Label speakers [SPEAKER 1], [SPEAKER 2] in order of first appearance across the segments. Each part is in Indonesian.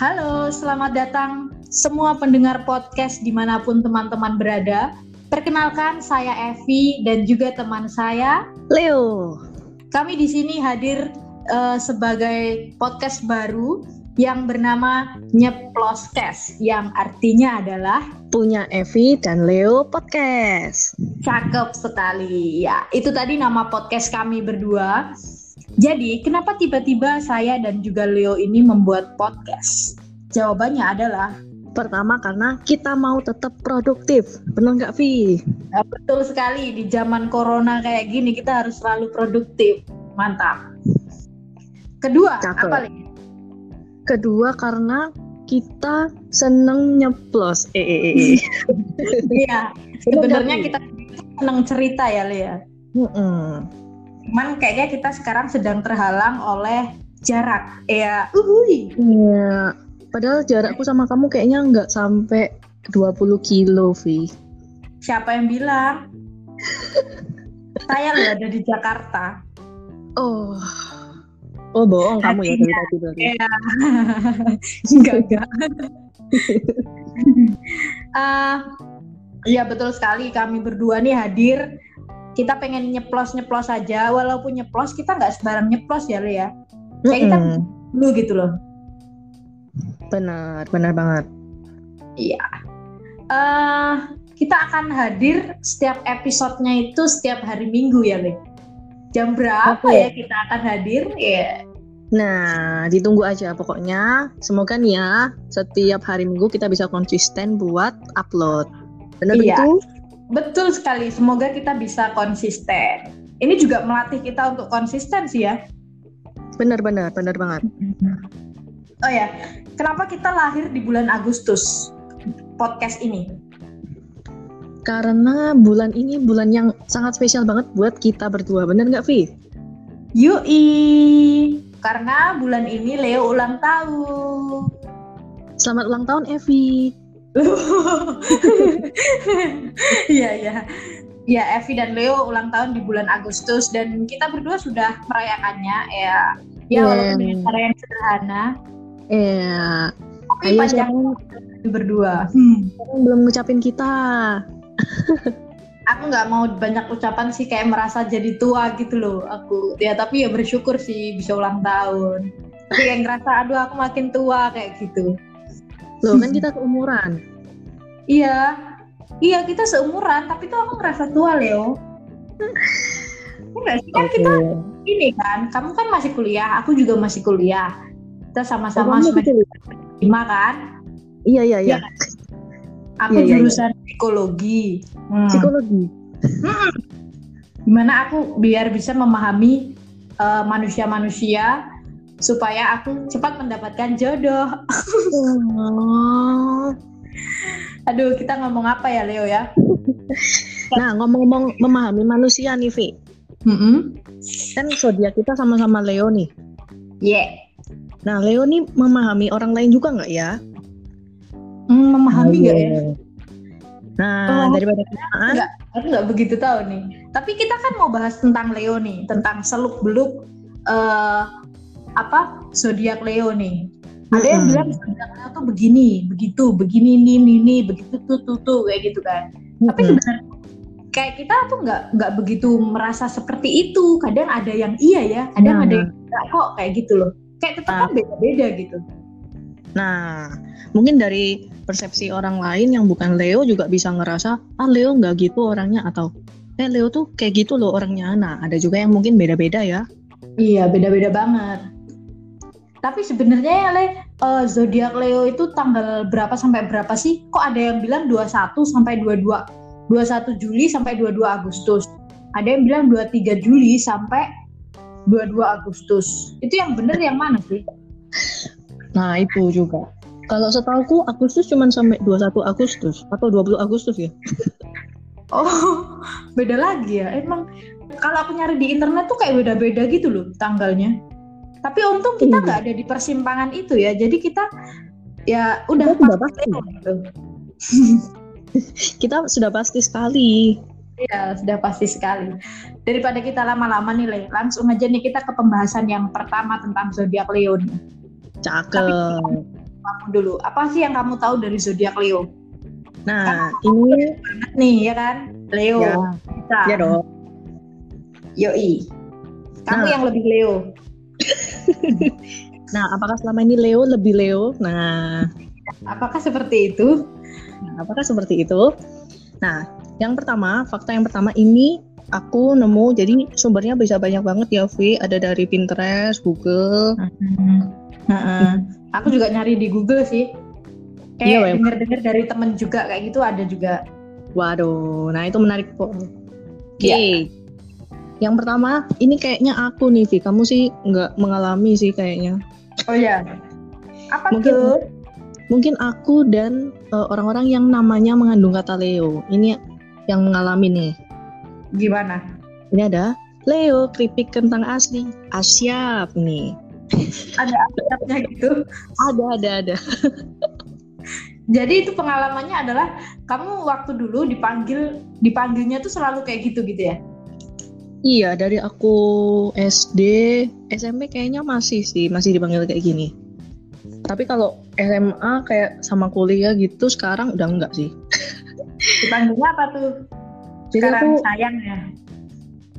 [SPEAKER 1] Halo, selamat datang semua pendengar podcast di mana pun teman-teman berada. Perkenalkan, saya Evi dan juga teman saya
[SPEAKER 2] Leo.
[SPEAKER 1] Kami di sini hadir uh, sebagai podcast baru yang bernama Nyeploscast, yang artinya adalah
[SPEAKER 2] punya Evi dan Leo podcast.
[SPEAKER 1] Cakep sekali. Ya, itu tadi nama podcast kami berdua. Jadi, kenapa tiba-tiba saya dan juga Leo ini membuat podcast? Jawabannya adalah
[SPEAKER 2] Pertama karena kita mau tetap produktif, benar nggak Vi?
[SPEAKER 1] Ya, betul sekali di zaman corona kayak gini kita harus selalu produktif, mantap. Kedua, Cakep. apa lagi?
[SPEAKER 2] Kedua karena kita seneng nyeplos. Eh, eh, eh.
[SPEAKER 1] Iya, sebenarnya kita seneng cerita ya, Lea. Mm -mm cuman kayaknya kita sekarang sedang terhalang oleh jarak. Ya uhui
[SPEAKER 2] iya. Padahal jarakku sama kamu kayaknya nggak sampai 20 kilo Vi
[SPEAKER 1] siapa yang bilang? Saya loh ada di Jakarta.
[SPEAKER 2] Oh. Oh bohong kamu ya dari tadi dari
[SPEAKER 1] iya. Enggak enggak uh, ya betul sekali. Kami berdua nih hadir kita pengen nyeplos nyeplos aja walaupun nyeplos kita nggak sebarang nyeplos ya Le ya kayak kita dulu gitu loh
[SPEAKER 2] benar benar banget
[SPEAKER 1] iya uh, kita akan hadir setiap episodenya itu setiap hari minggu ya Le jam berapa okay. ya kita akan hadir ya
[SPEAKER 2] Nah, ditunggu aja pokoknya. Semoga nih ya, setiap hari minggu kita bisa konsisten buat upload. Benar iya. begitu?
[SPEAKER 1] Betul sekali. Semoga kita bisa konsisten. Ini juga melatih kita untuk konsisten sih ya.
[SPEAKER 2] Benar-benar, benar banget.
[SPEAKER 1] Oh ya, kenapa kita lahir di bulan Agustus podcast ini?
[SPEAKER 2] Karena bulan ini bulan yang sangat spesial banget buat kita berdua, bener nggak Vi?
[SPEAKER 1] Yui, karena bulan ini Leo ulang tahun.
[SPEAKER 2] Selamat ulang tahun Evi.
[SPEAKER 1] Iya iya. Ya Evi dan Leo ulang tahun di bulan Agustus dan kita berdua sudah merayakannya ya. Ya yeah. walaupun dengan cara yang sederhana.
[SPEAKER 2] Iya. Yeah.
[SPEAKER 1] Tapi Ayo, panjang siapa? berdua. Hmm.
[SPEAKER 2] Belum ngucapin kita.
[SPEAKER 1] aku nggak mau banyak ucapan sih kayak merasa jadi tua gitu loh aku ya tapi ya bersyukur sih bisa ulang tahun tapi yang ngerasa aduh aku makin tua kayak gitu
[SPEAKER 2] Loh kan kita seumuran.
[SPEAKER 1] Iya. Iya kita seumuran, tapi tuh aku ngerasa tua Leo. Enggak sih kan okay. kita ini kan, kamu kan masih kuliah, aku juga masih kuliah. Kita sama-sama oh, semester lima kan?
[SPEAKER 2] Iya iya iya. Ya,
[SPEAKER 1] aku iya, jurusan iya, iya. psikologi.
[SPEAKER 2] Hmm. Psikologi.
[SPEAKER 1] Hmm. Gimana aku biar bisa memahami uh, manusia-manusia supaya aku cepat mendapatkan jodoh. Oh. Aduh, kita ngomong apa ya Leo ya?
[SPEAKER 2] nah, ngomong-ngomong memahami manusia nih, Vi. Mm -hmm. Kan zodiak kita sama-sama Leo nih.
[SPEAKER 1] Yeah.
[SPEAKER 2] Nah, Leo nih memahami orang lain juga nggak ya?
[SPEAKER 1] Hmm, memahami nggak oh, ya?
[SPEAKER 2] Nah, oh, daripada
[SPEAKER 1] kenaan, enggak, aku nggak begitu tahu nih. Tapi kita kan mau bahas tentang Leo nih, tentang seluk beluk uh, apa zodiak Leo nih. Ada yang bilang zodiak Leo tuh begini, begitu, begini ini ini, begitu tuh tuh tuh kayak gitu kan. Tapi sebenarnya kayak kita tuh nggak nggak begitu merasa seperti itu. Kadang ada yang iya ya, kadang nah. ada yang enggak kok kayak gitu loh. Kayak tetap nah. beda-beda gitu.
[SPEAKER 2] Nah, mungkin dari persepsi orang lain yang bukan Leo juga bisa ngerasa ah Leo nggak gitu orangnya atau eh Leo tuh kayak gitu loh orangnya. Nah, ada juga yang mungkin beda-beda ya.
[SPEAKER 1] Iya, beda-beda banget. Tapi sebenarnya ya Le, uh, zodiak Leo itu tanggal berapa sampai berapa sih? Kok ada yang bilang 21 sampai 22 21 Juli sampai 22 Agustus. Ada yang bilang 23 Juli sampai 22 Agustus. Itu yang benar yang mana sih?
[SPEAKER 2] Nah, itu juga. Kalau setahuku Agustus cuma sampai 21 Agustus atau 20 Agustus ya.
[SPEAKER 1] oh, beda lagi ya. Emang kalau aku nyari di internet tuh kayak beda-beda gitu loh tanggalnya. Tapi untung kita iya. nggak ada di persimpangan itu ya. Jadi kita ya udah
[SPEAKER 2] kita pasti. Gitu. kita sudah pasti sekali.
[SPEAKER 1] Iya, sudah pasti sekali. Daripada kita lama-lama nih, Le, langsung aja nih kita ke pembahasan yang pertama tentang zodiak Leo.
[SPEAKER 2] Cakep. Tapi,
[SPEAKER 1] kamu dulu. Apa sih yang kamu tahu dari zodiak Leo?
[SPEAKER 2] Nah, ini
[SPEAKER 1] Nih ya kan, Leo.
[SPEAKER 2] ya, ya dong.
[SPEAKER 1] Yoi. Kamu
[SPEAKER 2] Nah.
[SPEAKER 1] yang lebih Leo.
[SPEAKER 2] Nah, apakah selama ini Leo lebih Leo? Nah,
[SPEAKER 1] Apakah seperti itu?
[SPEAKER 2] Nah, apakah seperti itu? Nah, yang pertama, fakta yang pertama ini aku nemu, jadi sumbernya bisa banyak banget ya, Vi. Ada dari Pinterest, Google.
[SPEAKER 1] Heeh. Aku juga nyari di Google sih.
[SPEAKER 2] Iya,
[SPEAKER 1] Kayak
[SPEAKER 2] Wem.
[SPEAKER 1] denger-denger dari temen juga kayak gitu ada juga.
[SPEAKER 2] Waduh, nah itu menarik kok. Oke.
[SPEAKER 1] Iya.
[SPEAKER 2] Yang pertama, ini kayaknya aku nih, Vi. Kamu sih nggak mengalami sih kayaknya.
[SPEAKER 1] Oh ya. Apa
[SPEAKER 2] Mungkin-
[SPEAKER 1] tuh?
[SPEAKER 2] Mungkin aku dan eh, orang-orang yang namanya mengandung kata Leo. Ini yang mengalami nih.
[SPEAKER 1] Gimana?
[SPEAKER 2] Ini ada Leo keripik kentang asli. Asyap nih.
[SPEAKER 1] Ada atapnya gitu.
[SPEAKER 2] Ada, ada, ada.
[SPEAKER 1] Jadi itu pengalamannya adalah kamu waktu dulu dipanggil dipanggilnya tuh selalu kayak gitu gitu ya?
[SPEAKER 2] Iya, dari aku SD, SMP kayaknya masih sih, masih dipanggil kayak gini. Tapi kalau SMA kayak sama kuliah gitu sekarang udah enggak sih.
[SPEAKER 1] Dipanggilnya apa tuh?
[SPEAKER 2] Jadi
[SPEAKER 1] Sekarang
[SPEAKER 2] aku,
[SPEAKER 1] sayang ya.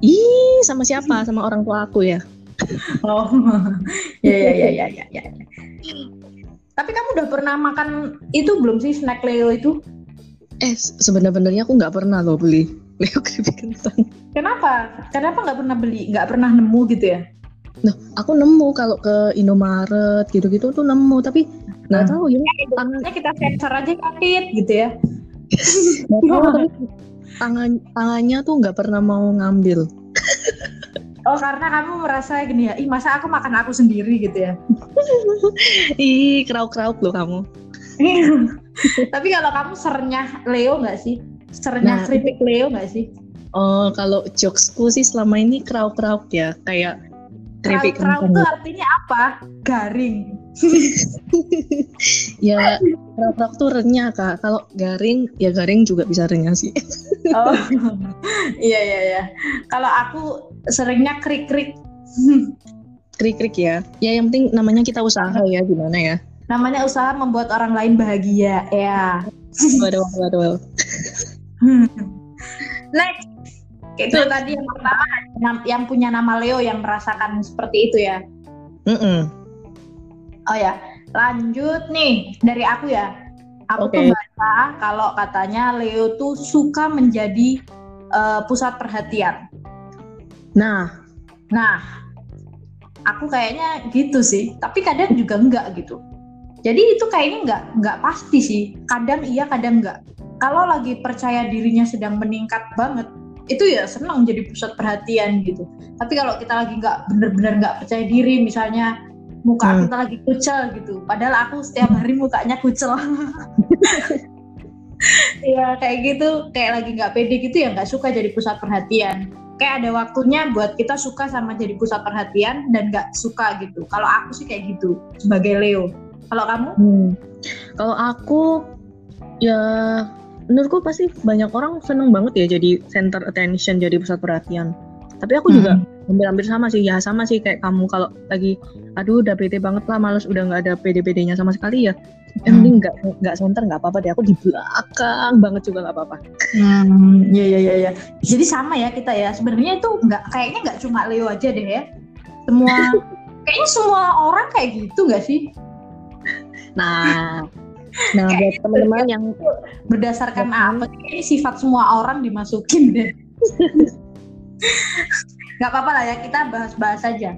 [SPEAKER 2] ih sama siapa? Sama orang tua aku ya.
[SPEAKER 1] Oh. ya ya ya ya ya ya. Tapi kamu udah pernah makan itu belum sih snack Leo itu?
[SPEAKER 2] Eh, se- sebenarnya aku nggak pernah loh beli Leo keripik kentang.
[SPEAKER 1] Kenapa? Kenapa nggak pernah beli? Nggak pernah nemu gitu ya?
[SPEAKER 2] Nah, aku nemu kalau ke Indomaret gitu-gitu tuh nemu, tapi nggak
[SPEAKER 1] Hmm.
[SPEAKER 2] tahu ya. Tangan,
[SPEAKER 1] Makanya kita sensor aja sakit gitu ya.
[SPEAKER 2] nggak tahu, tapi tangan tangannya tuh nggak pernah mau ngambil.
[SPEAKER 1] Oh karena kamu merasa gini ya, ih masa aku makan aku sendiri gitu ya.
[SPEAKER 2] Ih, krauk-krauk loh kamu.
[SPEAKER 1] Tapi kalau kamu sernya Leo nggak sih? Sernya
[SPEAKER 2] Nah,
[SPEAKER 1] keripik Leo nggak sih?
[SPEAKER 2] Oh, kalau jokesku sih selama ini krauk-krauk ya, kayak keripik
[SPEAKER 1] Krauk itu artinya apa? Garing.
[SPEAKER 2] Ya, krauk-krauk tuh renyah kak. Kalau garing, ya garing juga bisa renyah sih.
[SPEAKER 1] Oh iya iya iya. Kalau aku seringnya krik-krik.
[SPEAKER 2] Krik-krik ya. Ya yang penting namanya kita usaha ya, gimana ya.
[SPEAKER 1] Namanya usaha membuat orang lain bahagia ya.
[SPEAKER 2] Waduh, waduh, waduh.
[SPEAKER 1] Next. Itu tadi yang pertama yang punya nama Leo yang merasakan seperti itu ya.
[SPEAKER 2] Mm-mm.
[SPEAKER 1] Oh ya, lanjut nih dari aku ya. Aku tuh
[SPEAKER 2] Oke.
[SPEAKER 1] baca kalau katanya Leo tuh suka menjadi eh, pusat perhatian.
[SPEAKER 2] Nah,
[SPEAKER 1] Nah, aku kayaknya gitu sih. Tapi kadang juga enggak gitu. Jadi itu kayaknya enggak enggak pasti sih. Kadang iya, kadang enggak. Kalau lagi percaya dirinya sedang meningkat banget, itu ya senang jadi pusat perhatian gitu. Tapi kalau kita lagi nggak bener-bener nggak percaya diri, misalnya muka
[SPEAKER 2] Hmm.
[SPEAKER 1] kita lagi kucel gitu. Padahal aku setiap hari mukanya kucel. Iya kayak gitu, kayak lagi nggak pede gitu ya nggak suka jadi pusat perhatian. Kayak ada waktunya buat kita suka sama jadi pusat perhatian dan nggak suka gitu. Kalau aku sih kayak gitu sebagai Leo. Kalau kamu?
[SPEAKER 2] hmm. kalau aku ya menurutku pasti banyak orang seneng banget ya jadi center attention, jadi pusat perhatian. Tapi aku juga hampir-hampir sama sih, ya sama sih kayak kamu kalau lagi, aduh udah bete banget lah, males udah nggak ada pede-pedenya sama sekali ya. Yang
[SPEAKER 1] Hmm.
[SPEAKER 2] penting nggak nggak center nggak apa-apa deh, aku di belakang banget juga nggak apa-apa.
[SPEAKER 1] Hmm, iya iya iya. iya. Jadi sama ya kita ya. Sebenarnya itu nggak kayaknya nggak cuma Leo aja deh ya. Semua kayaknya semua orang kayak gitu nggak sih?
[SPEAKER 2] Nah, nah buat
[SPEAKER 1] Kayak gitu.
[SPEAKER 2] teman-teman yang
[SPEAKER 1] Berdasarkan apa? Kayaknya sifat semua orang dimasukin deh. Nggak apa-apa lah ya kita bahas-bahas aja.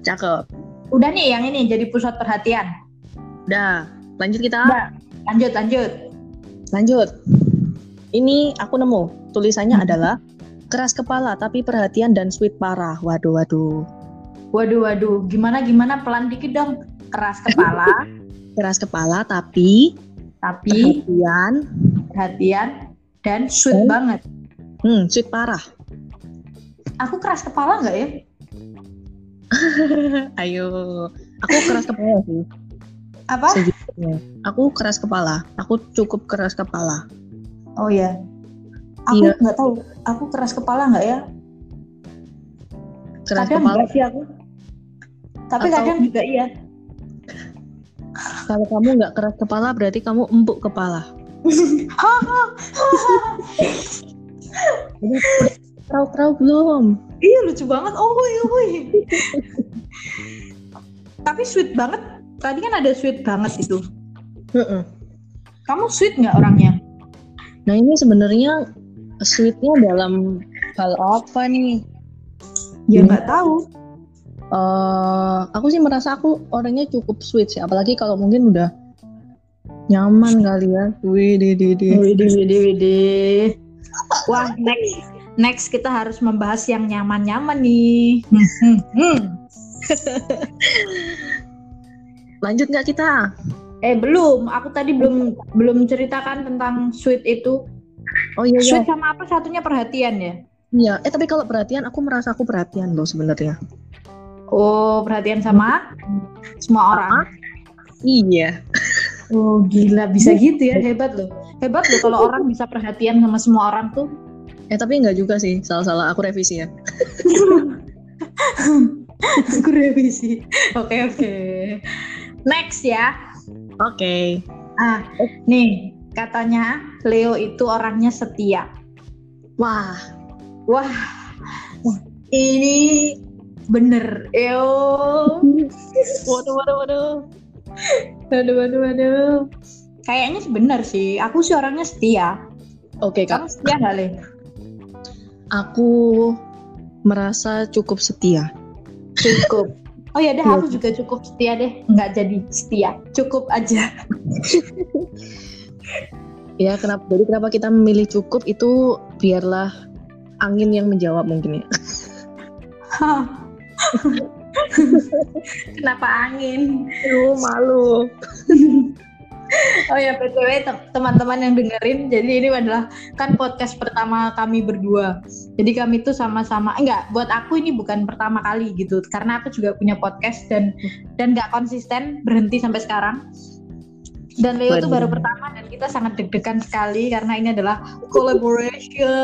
[SPEAKER 2] cakep,
[SPEAKER 1] Udah nih yang ini jadi pusat perhatian.
[SPEAKER 2] udah lanjut kita.
[SPEAKER 1] Udah, lanjut lanjut.
[SPEAKER 2] Lanjut. Ini aku nemu. Tulisannya
[SPEAKER 1] Hmm.
[SPEAKER 2] adalah keras kepala tapi perhatian dan sweet parah. Waduh, waduh.
[SPEAKER 1] Waduh waduh, gimana gimana pelan dikit dong. Keras kepala,
[SPEAKER 2] Keras kepala tapi
[SPEAKER 1] tapi
[SPEAKER 2] perhatian,
[SPEAKER 1] perhatian dan sweet
[SPEAKER 2] Dan-
[SPEAKER 1] banget.
[SPEAKER 2] hmm, sweet parah.
[SPEAKER 1] Aku keras kepala nggak ya?
[SPEAKER 2] Ayo, aku keras kepala sih.
[SPEAKER 1] Apa?
[SPEAKER 2] Sejujurnya. Aku keras kepala. Aku cukup keras kepala.
[SPEAKER 1] Oh ya. Aku
[SPEAKER 2] Iya.
[SPEAKER 1] nggak tahu. Aku keras kepala nggak ya?
[SPEAKER 2] Keras
[SPEAKER 1] kadang
[SPEAKER 2] kepala.
[SPEAKER 1] sih aku. Tapi
[SPEAKER 2] Atau-
[SPEAKER 1] kadang juga iya.
[SPEAKER 2] Kalau kamu nggak keras kepala berarti kamu empuk kepala. Tahu-tahu belum?
[SPEAKER 1] Iya lucu banget. Oh, woi, woi. Tapi sweet banget. Tadi kan ada sweet banget itu. Kamu sweet nggak orangnya?
[SPEAKER 2] Nah ini sebenarnya sweetnya dalam hal apa nih?
[SPEAKER 1] Ya
[SPEAKER 2] Hmm.
[SPEAKER 1] nggak tahu.
[SPEAKER 2] Eh, aku sih merasa aku orangnya cukup sweet sih, apalagi kalau mungkin udah nyaman kali ya. Wih, di di di.
[SPEAKER 1] Wede, wede, wede. Wah, next next kita harus membahas yang nyaman-nyaman nih. Hmm, hmm, hmm.
[SPEAKER 2] Lanjut nggak kita?
[SPEAKER 1] Eh belum, aku tadi belum belum ceritakan tentang sweet itu.
[SPEAKER 2] Oh iya iya.
[SPEAKER 1] Sweet sama apa satunya perhatian ya?
[SPEAKER 2] Iya. Eh tapi kalau perhatian, aku merasa aku perhatian loh sebenarnya.
[SPEAKER 1] Oh, perhatian sama semua orang.
[SPEAKER 2] Iya.
[SPEAKER 1] Oh, gila bisa gitu ya. Hebat loh. Hebat loh kalau orang bisa perhatian sama semua orang tuh.
[SPEAKER 2] Eh tapi nggak juga sih, salah-salah aku revisi ya.
[SPEAKER 1] Aku revisi. Oke, oke. Next ya.
[SPEAKER 2] Oke.
[SPEAKER 1] Ah, nih katanya Leo itu orangnya setia.
[SPEAKER 2] Wah,
[SPEAKER 1] Wah, ini bener. Yo.
[SPEAKER 2] waduh waduh waduh.
[SPEAKER 1] Waduh, waduh, waduh. Kayaknya bener sih. Aku sih orangnya setia.
[SPEAKER 2] Oke
[SPEAKER 1] Kamu
[SPEAKER 2] kak,
[SPEAKER 1] setia nggak, Le?
[SPEAKER 2] aku merasa cukup setia.
[SPEAKER 1] Cukup. Oh ya deh,
[SPEAKER 2] Iya.
[SPEAKER 1] aku juga cukup setia deh. Nggak jadi setia. Cukup aja.
[SPEAKER 2] Ya kenapa? Jadi kenapa kita memilih cukup itu biarlah angin yang menjawab mungkin ya.
[SPEAKER 1] Kenapa angin?
[SPEAKER 2] Aduh malu.
[SPEAKER 1] Oh ya btw te- teman-teman yang dengerin, jadi ini adalah kan podcast pertama kami berdua. Jadi kami tuh sama-sama enggak buat aku ini bukan pertama kali gitu, karena aku juga punya podcast dan dan nggak konsisten berhenti sampai sekarang. Dan Leo tuh baru pertama dan kita sangat deg-degan sekali karena ini adalah collaboration.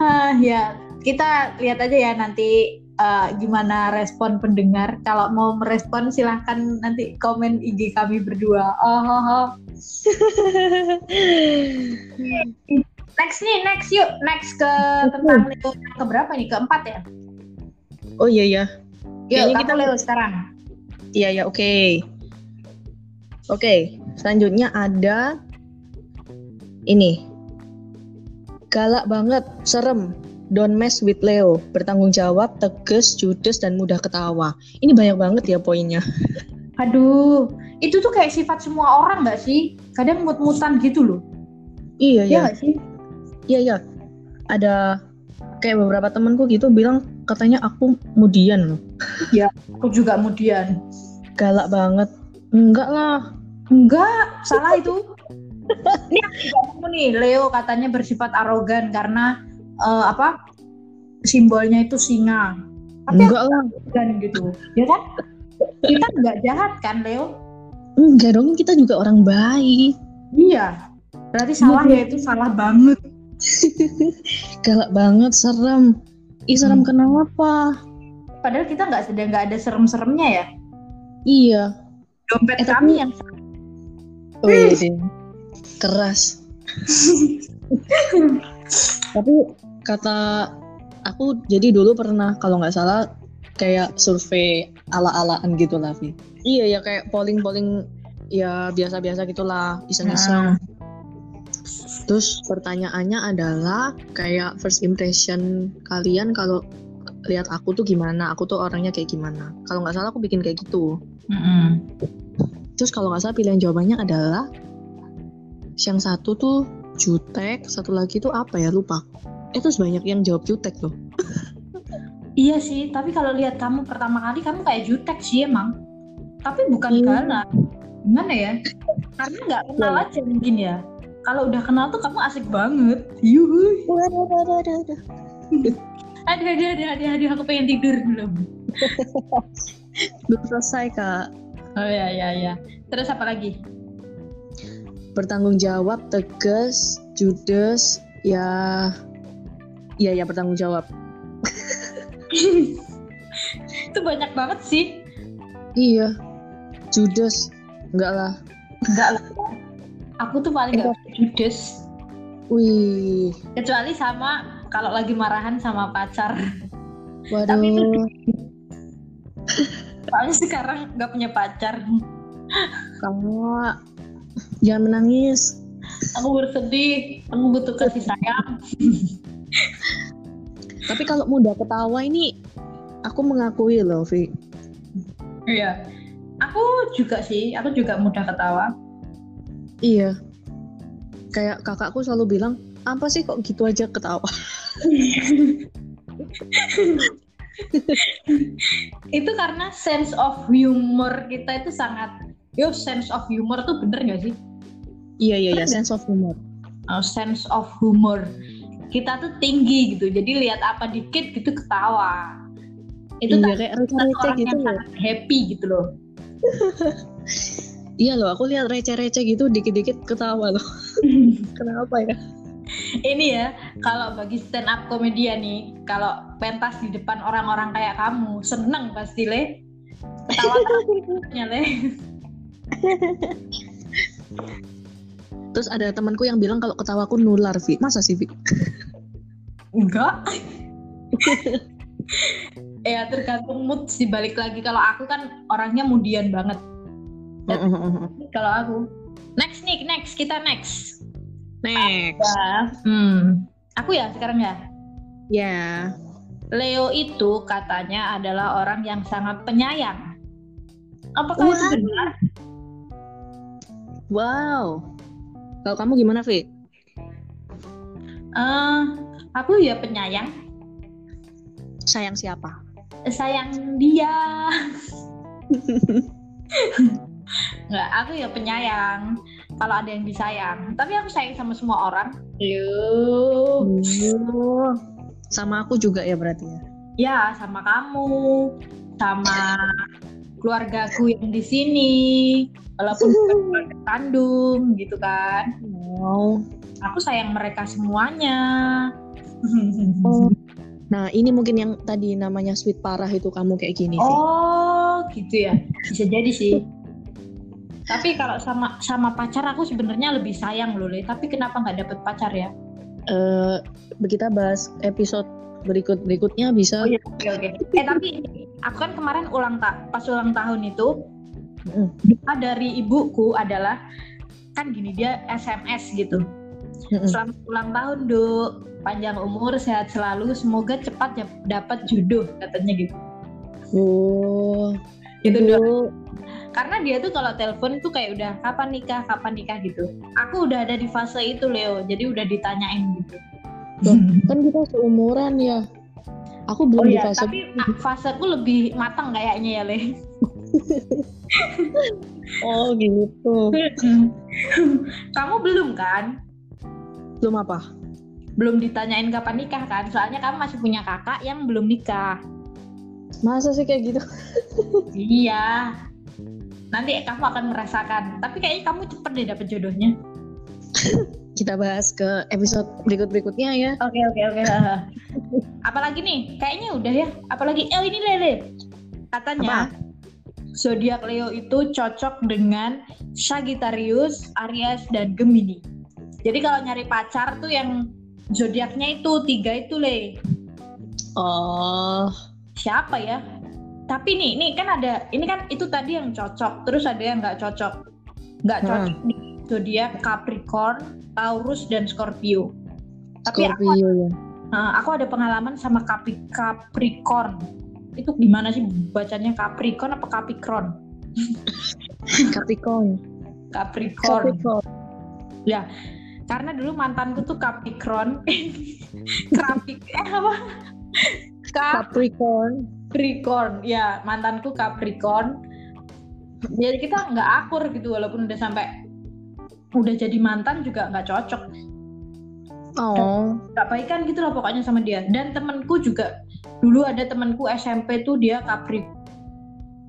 [SPEAKER 1] Ah, ya kita lihat aja ya nanti eh, gimana respon pendengar. Kalau mau merespon silahkan nanti komen IG kami berdua. Oh, oh, oh. Next nih, next yuk, next ke tentang Leo yang keberapa nih? Keempat ya?
[SPEAKER 2] Oh iya ya.
[SPEAKER 1] Yuk,
[SPEAKER 2] Kayaknya
[SPEAKER 1] kamu
[SPEAKER 2] kita-
[SPEAKER 1] Leo sekarang.
[SPEAKER 2] Iya ya oke. Oke, selanjutnya ada ini. Galak banget, serem. Don't mess with Leo. Bertanggung jawab, tegas, judes, dan mudah ketawa. Ini banyak banget ya poinnya.
[SPEAKER 1] Aduh, itu tuh kayak sifat semua orang nggak sih? Kadang mut-mutan gitu loh.
[SPEAKER 2] Iya
[SPEAKER 1] Iya
[SPEAKER 2] ya,
[SPEAKER 1] nggak sih?
[SPEAKER 2] iya ya. Ada kayak beberapa temanku gitu bilang katanya aku mudian loh.
[SPEAKER 1] Aku juga kemudian.
[SPEAKER 2] Galak banget. Enggak lah.
[SPEAKER 1] Enggak, salah itu. Ini aku nih, Leo katanya bersifat arogan karena eh, apa? Simbolnya itu singa. Tapi
[SPEAKER 2] Enggak lah.
[SPEAKER 1] arogan gitu, ya kan? Kita nggak jahat kan, Leo?
[SPEAKER 2] Enggak dong, kita juga orang baik.
[SPEAKER 1] Iya. Berarti salah ya itu salah banget.
[SPEAKER 2] Galak banget, serem. Ih, serem
[SPEAKER 1] Hmm.
[SPEAKER 2] kenapa?
[SPEAKER 1] Padahal kita nggak sedang nggak ada serem-seremnya ya.
[SPEAKER 2] Iya.
[SPEAKER 1] Dompet
[SPEAKER 2] Eh, tapi-
[SPEAKER 1] kami yang
[SPEAKER 2] Wih, keras. Tapi kata aku jadi dulu pernah kalau nggak salah kayak survei ala-alaan gitu lah, Vi. Iya ya kayak polling-polling ya biasa-biasa gitulah, iseng-iseng. Terus pertanyaannya adalah kayak first impression kalian kalau lihat aku tuh gimana, aku tuh orangnya kayak gimana. Kalau nggak salah aku bikin kayak gitu.
[SPEAKER 1] Mm-mm.
[SPEAKER 2] Terus kalau nggak salah pilihan jawabannya adalah yang satu tuh jutek, satu lagi tuh apa ya lupa. Eh terus banyak yang jawab jutek loh.
[SPEAKER 1] Iya sih, tapi kalau lihat kamu pertama kali kamu kayak jutek sih emang. Tapi bukan
[SPEAKER 2] Hmm.
[SPEAKER 1] galak. Gimana ya? Karena nggak kenal
[SPEAKER 2] Iya.
[SPEAKER 1] aja mungkin ya. Kalau udah kenal tuh kamu asik banget. Yuhu.
[SPEAKER 2] Waduh, waduh, waduh, waduh.
[SPEAKER 1] Aduh, aduh, aduh, aduh, aduh, aku pengen tidur belum.
[SPEAKER 2] Belum selesai kak.
[SPEAKER 1] Oh ya, ya, ya. Terus apa lagi?
[SPEAKER 2] Bertanggung jawab, tegas, judes, ya, iya ya bertanggung jawab.
[SPEAKER 1] itu banyak banget sih.
[SPEAKER 2] Iya. Judas. Enggak lah.
[SPEAKER 1] Enggak lah. Aku tuh paling nggak judes.
[SPEAKER 2] Wih.
[SPEAKER 1] Kecuali sama kalau lagi marahan sama pacar.
[SPEAKER 2] Waduh.
[SPEAKER 1] Tapi itu soalnya sekarang nggak punya pacar.
[SPEAKER 2] Kamu jangan menangis.
[SPEAKER 1] Aku bersedih. Aku butuh kasih sayang.
[SPEAKER 2] Tapi kalau mudah ketawa ini aku mengakui loh, Vi.
[SPEAKER 1] Iya. Aku juga sih. Aku juga mudah ketawa.
[SPEAKER 2] Iya. Kayak kakakku selalu bilang, apa sih kok gitu aja ketawa?
[SPEAKER 1] itu karena sense of humor kita itu sangat yo sense of humor tuh bener gak sih
[SPEAKER 2] Iya iya iya, sense of humor.
[SPEAKER 1] oh, sense of humor kita tuh tinggi gitu jadi lihat apa dikit gitu ketawa itu
[SPEAKER 2] iya
[SPEAKER 1] kan
[SPEAKER 2] kayak receh-receh gitu loh.
[SPEAKER 1] happy gitu loh
[SPEAKER 2] Iya loh, aku lihat receh-receh gitu dikit-dikit ketawa loh. Kenapa ya?
[SPEAKER 1] ini ya kalau bagi stand up komedian nih kalau pentas di depan orang-orang kayak kamu seneng pasti le ketawa terusnya le
[SPEAKER 2] Terus ada temanku yang bilang kalau ketawaku nular, Vi. Masa sih, Vi?
[SPEAKER 1] enggak ya tergantung mood sih balik lagi kalau aku kan orangnya mudian banget kalau aku next nih next kita next
[SPEAKER 2] Next.
[SPEAKER 1] ya hmm aku ya sekarang ya
[SPEAKER 2] Ya.
[SPEAKER 1] Leo itu katanya adalah orang yang sangat penyayang apakah itu
[SPEAKER 2] Wah.
[SPEAKER 1] benar
[SPEAKER 2] Wow. Kalau kamu gimana, Vi?
[SPEAKER 1] Eh, aku ya penyayang
[SPEAKER 2] Sayang siapa?
[SPEAKER 1] sayang dia Nggak, aku ya penyayang kalau ada yang disayang tapi aku sayang sama semua orang Yuh.
[SPEAKER 2] Oh. Sama aku juga ya berarti ya.
[SPEAKER 1] ya sama kamu sama keluargaku yang di sini walaupun bukan keluarga kandung gitu kan
[SPEAKER 2] Wow.
[SPEAKER 1] aku sayang mereka semuanya
[SPEAKER 2] Oh. Nah, ini mungkin yang tadi namanya sweet parah itu kamu kayak gini, Vi.
[SPEAKER 1] oh gitu ya bisa jadi sih tapi kalau sama sama pacar aku sebenarnya lebih sayang loh Le. tapi kenapa nggak dapet pacar ya
[SPEAKER 2] Eh, kita bahas episode berikut berikutnya bisa.
[SPEAKER 1] Oh iya, oke oke. Eh tapi aku kan kemarin ulang tak pas ulang tahun itu
[SPEAKER 2] Mm.
[SPEAKER 1] doa dari ibuku adalah kan gini dia SMS gitu. Selamat ulang tahun, Duk. Panjang umur, sehat selalu, semoga cepat dapat jodoh katanya gitu.
[SPEAKER 2] Oh,
[SPEAKER 1] Itu
[SPEAKER 2] itu
[SPEAKER 1] doa. Karena dia tuh kalau telepon tuh kayak udah kapan nikah, kapan nikah gitu. Aku udah ada di fase itu, Leo. Jadi udah ditanyain gitu.
[SPEAKER 2] Loh, kan kita seumuran ya. Aku belum
[SPEAKER 1] Oh
[SPEAKER 2] di
[SPEAKER 1] iya,
[SPEAKER 2] fase
[SPEAKER 1] tapi ah, faseku lebih matang kayaknya ya, Le.
[SPEAKER 2] Oh gitu.
[SPEAKER 1] Kamu belum kan?
[SPEAKER 2] Belum apa?
[SPEAKER 1] Belum ditanyain kapan nikah kan? Soalnya kamu masih punya kakak yang belum nikah.
[SPEAKER 2] Masa sih kayak gitu?
[SPEAKER 1] Iya. Nanti kamu akan merasakan. Tapi kayaknya kamu cepet deh dapet jodohnya.
[SPEAKER 2] Kita bahas ke episode berikut berikutnya ya.
[SPEAKER 1] Oke oke oke. Apalagi nih? Kayaknya udah ya. Apalagi eh ini Lele. Katanya zodiak Leo itu cocok dengan Sagittarius, Aries, dan Gemini. Jadi kalau nyari pacar tuh yang zodiaknya itu tiga itu le.
[SPEAKER 2] Oh,
[SPEAKER 1] Siapa ya? Tapi nih, nih kan ada, ini kan itu tadi yang cocok, terus ada yang nggak cocok. Nggak
[SPEAKER 2] Hmm.
[SPEAKER 1] cocok di zodiak Capricorn, Taurus, dan Scorpio. Tapi aku,
[SPEAKER 2] Scorpio ya.
[SPEAKER 1] Eh, aku ada pengalaman sama Capri, Capricorn. Itu gimana sih bacanya Capricorn apa Capricorn?
[SPEAKER 2] Capricorn.
[SPEAKER 1] Capricorn.
[SPEAKER 2] Capricorn.
[SPEAKER 1] Ya, karena dulu mantanku tuh Capricorn. Capri, eh apa?
[SPEAKER 2] Capricorn.
[SPEAKER 1] Capricorn, ya mantanku Capricorn. Jadi kita nggak akur gitu walaupun udah sampai udah jadi mantan juga nggak cocok,
[SPEAKER 2] Oh,
[SPEAKER 1] nggak baikan gitu lah pokoknya sama dia. Dan temenku juga dulu ada temenku SMP tuh dia Capricorn.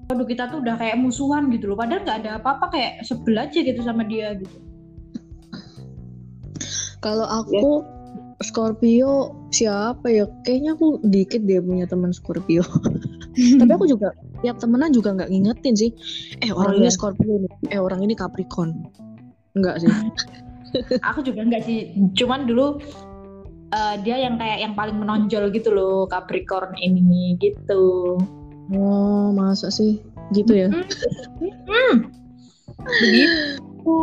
[SPEAKER 1] Waduh kita tuh udah kayak musuhan gitu loh. Padahal nggak ada apa-apa kayak sebel aja gitu sama dia gitu.
[SPEAKER 2] kalau aku Scorpio siapa ya? Kayaknya aku dikit dia punya teman Scorpio. Tapi aku juga tiap temenan juga nggak ngingetin sih. Eh orang
[SPEAKER 1] Oh,
[SPEAKER 2] ini
[SPEAKER 1] iya.
[SPEAKER 2] Scorpio nih. Eh orang ini Capricorn. Enggak sih.
[SPEAKER 1] aku juga enggak sih cuman dulu eh, dia yang kayak yang paling menonjol gitu loh Capricorn ini gitu
[SPEAKER 2] Oh masa sih gitu ya?
[SPEAKER 1] hmm. begitu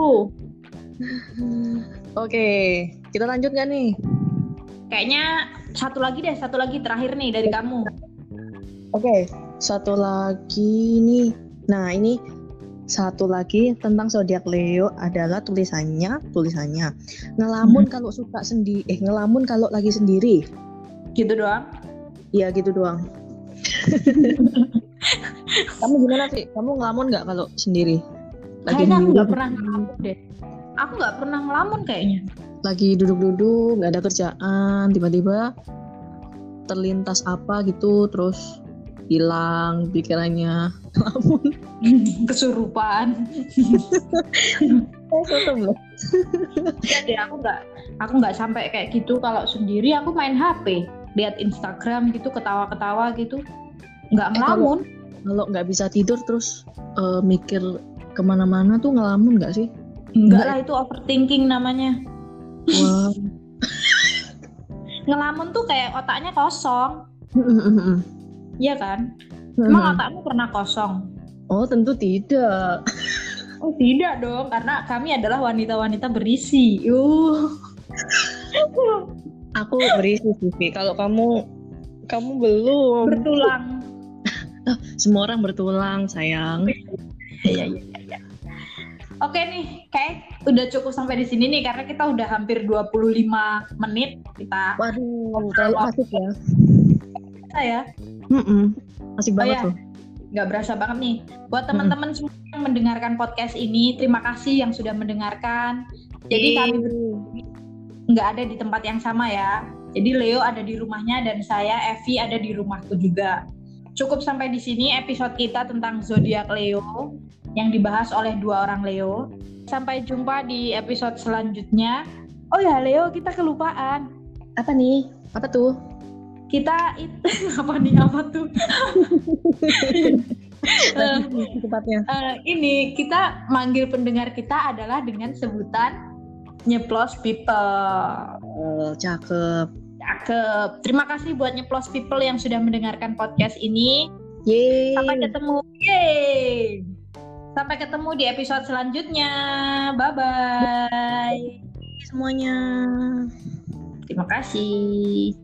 [SPEAKER 2] Oke kita lanjut nggak nih?
[SPEAKER 1] kayaknya satu lagi deh satu lagi terakhir nih dari kamu
[SPEAKER 2] Oke satu lagi nih. Nah ini satu lagi tentang zodiak Leo adalah tulisannya tulisannya ngelamun kalau suka sendiri eh ngelamun kalau lagi sendiri
[SPEAKER 1] gitu doang
[SPEAKER 2] Iya gitu doang. Kamu gimana sih? Kamu ngelamun nggak kalau sendiri? Lagi
[SPEAKER 1] kayaknya aku nggak pernah ngelamun deh aku nggak pernah ngelamun kayaknya
[SPEAKER 2] lagi duduk-duduk, nggak ada kerjaan, tiba-tiba terlintas apa gitu, terus hilang pikirannya. Ngelamun.
[SPEAKER 1] kesurupan.
[SPEAKER 2] Loh.
[SPEAKER 1] Enggak deh aku nggak aku nggak sampai kayak gitu. Kalau sendiri aku main HP lihat Instagram gitu ketawa-ketawa gitu. Nggak
[SPEAKER 2] Eh, kalau-
[SPEAKER 1] ngelamun.
[SPEAKER 2] Kalau nggak bisa tidur terus eh, mikir ke mana-mana tuh ngelamun nggak sih?
[SPEAKER 1] enggak lah itu overthinking namanya.
[SPEAKER 2] Wah.
[SPEAKER 1] ngelamun tuh kayak otaknya kosong. Iya kan emang otakmu pernah kosong
[SPEAKER 2] oh tentu tidak.
[SPEAKER 1] oh tidak dong karena kami adalah wanita-wanita berisi uh
[SPEAKER 2] Aku berisi sih. Kalau kamu kamu belum.
[SPEAKER 1] bertulang
[SPEAKER 2] Semua orang bertulang sayang.
[SPEAKER 1] Iya, iya, iya, iya. Oke nih, kayak udah cukup sampai di sini nih karena kita udah hampir 25 menit kita
[SPEAKER 2] Waduh, terlalu asik ya.
[SPEAKER 1] kita ya.
[SPEAKER 2] Mm-mm. Asik banget
[SPEAKER 1] ya.
[SPEAKER 2] tuh.
[SPEAKER 1] Nggak berasa banget nih. Buat teman-teman semua yang mendengarkan podcast ini, terima kasih yang sudah mendengarkan. Jadi kami nggak ada di tempat yang sama ya. Jadi Leo ada di rumahnya dan saya Evi ada di rumahku juga. Cukup sampai di sini episode kita tentang zodiak Leo yang dibahas oleh dua orang Leo. Sampai jumpa di episode selanjutnya. Oh ya Leo, kita kelupaan.
[SPEAKER 2] Apa nih? Apa tuh?
[SPEAKER 1] Kita itu apa nih apa tuh?
[SPEAKER 2] Tepatnya.
[SPEAKER 1] eh, ini kita manggil pendengar kita adalah dengan sebutan nyeplos people.
[SPEAKER 2] Oh, cakep.
[SPEAKER 1] Cakep. Terima kasih buat nyeplos people yang sudah mendengarkan podcast ini.
[SPEAKER 2] Yeay.
[SPEAKER 1] Sampai ketemu. Yeay. Sampai ketemu di episode selanjutnya. Bye bye.
[SPEAKER 2] semuanya.
[SPEAKER 1] Terima kasih.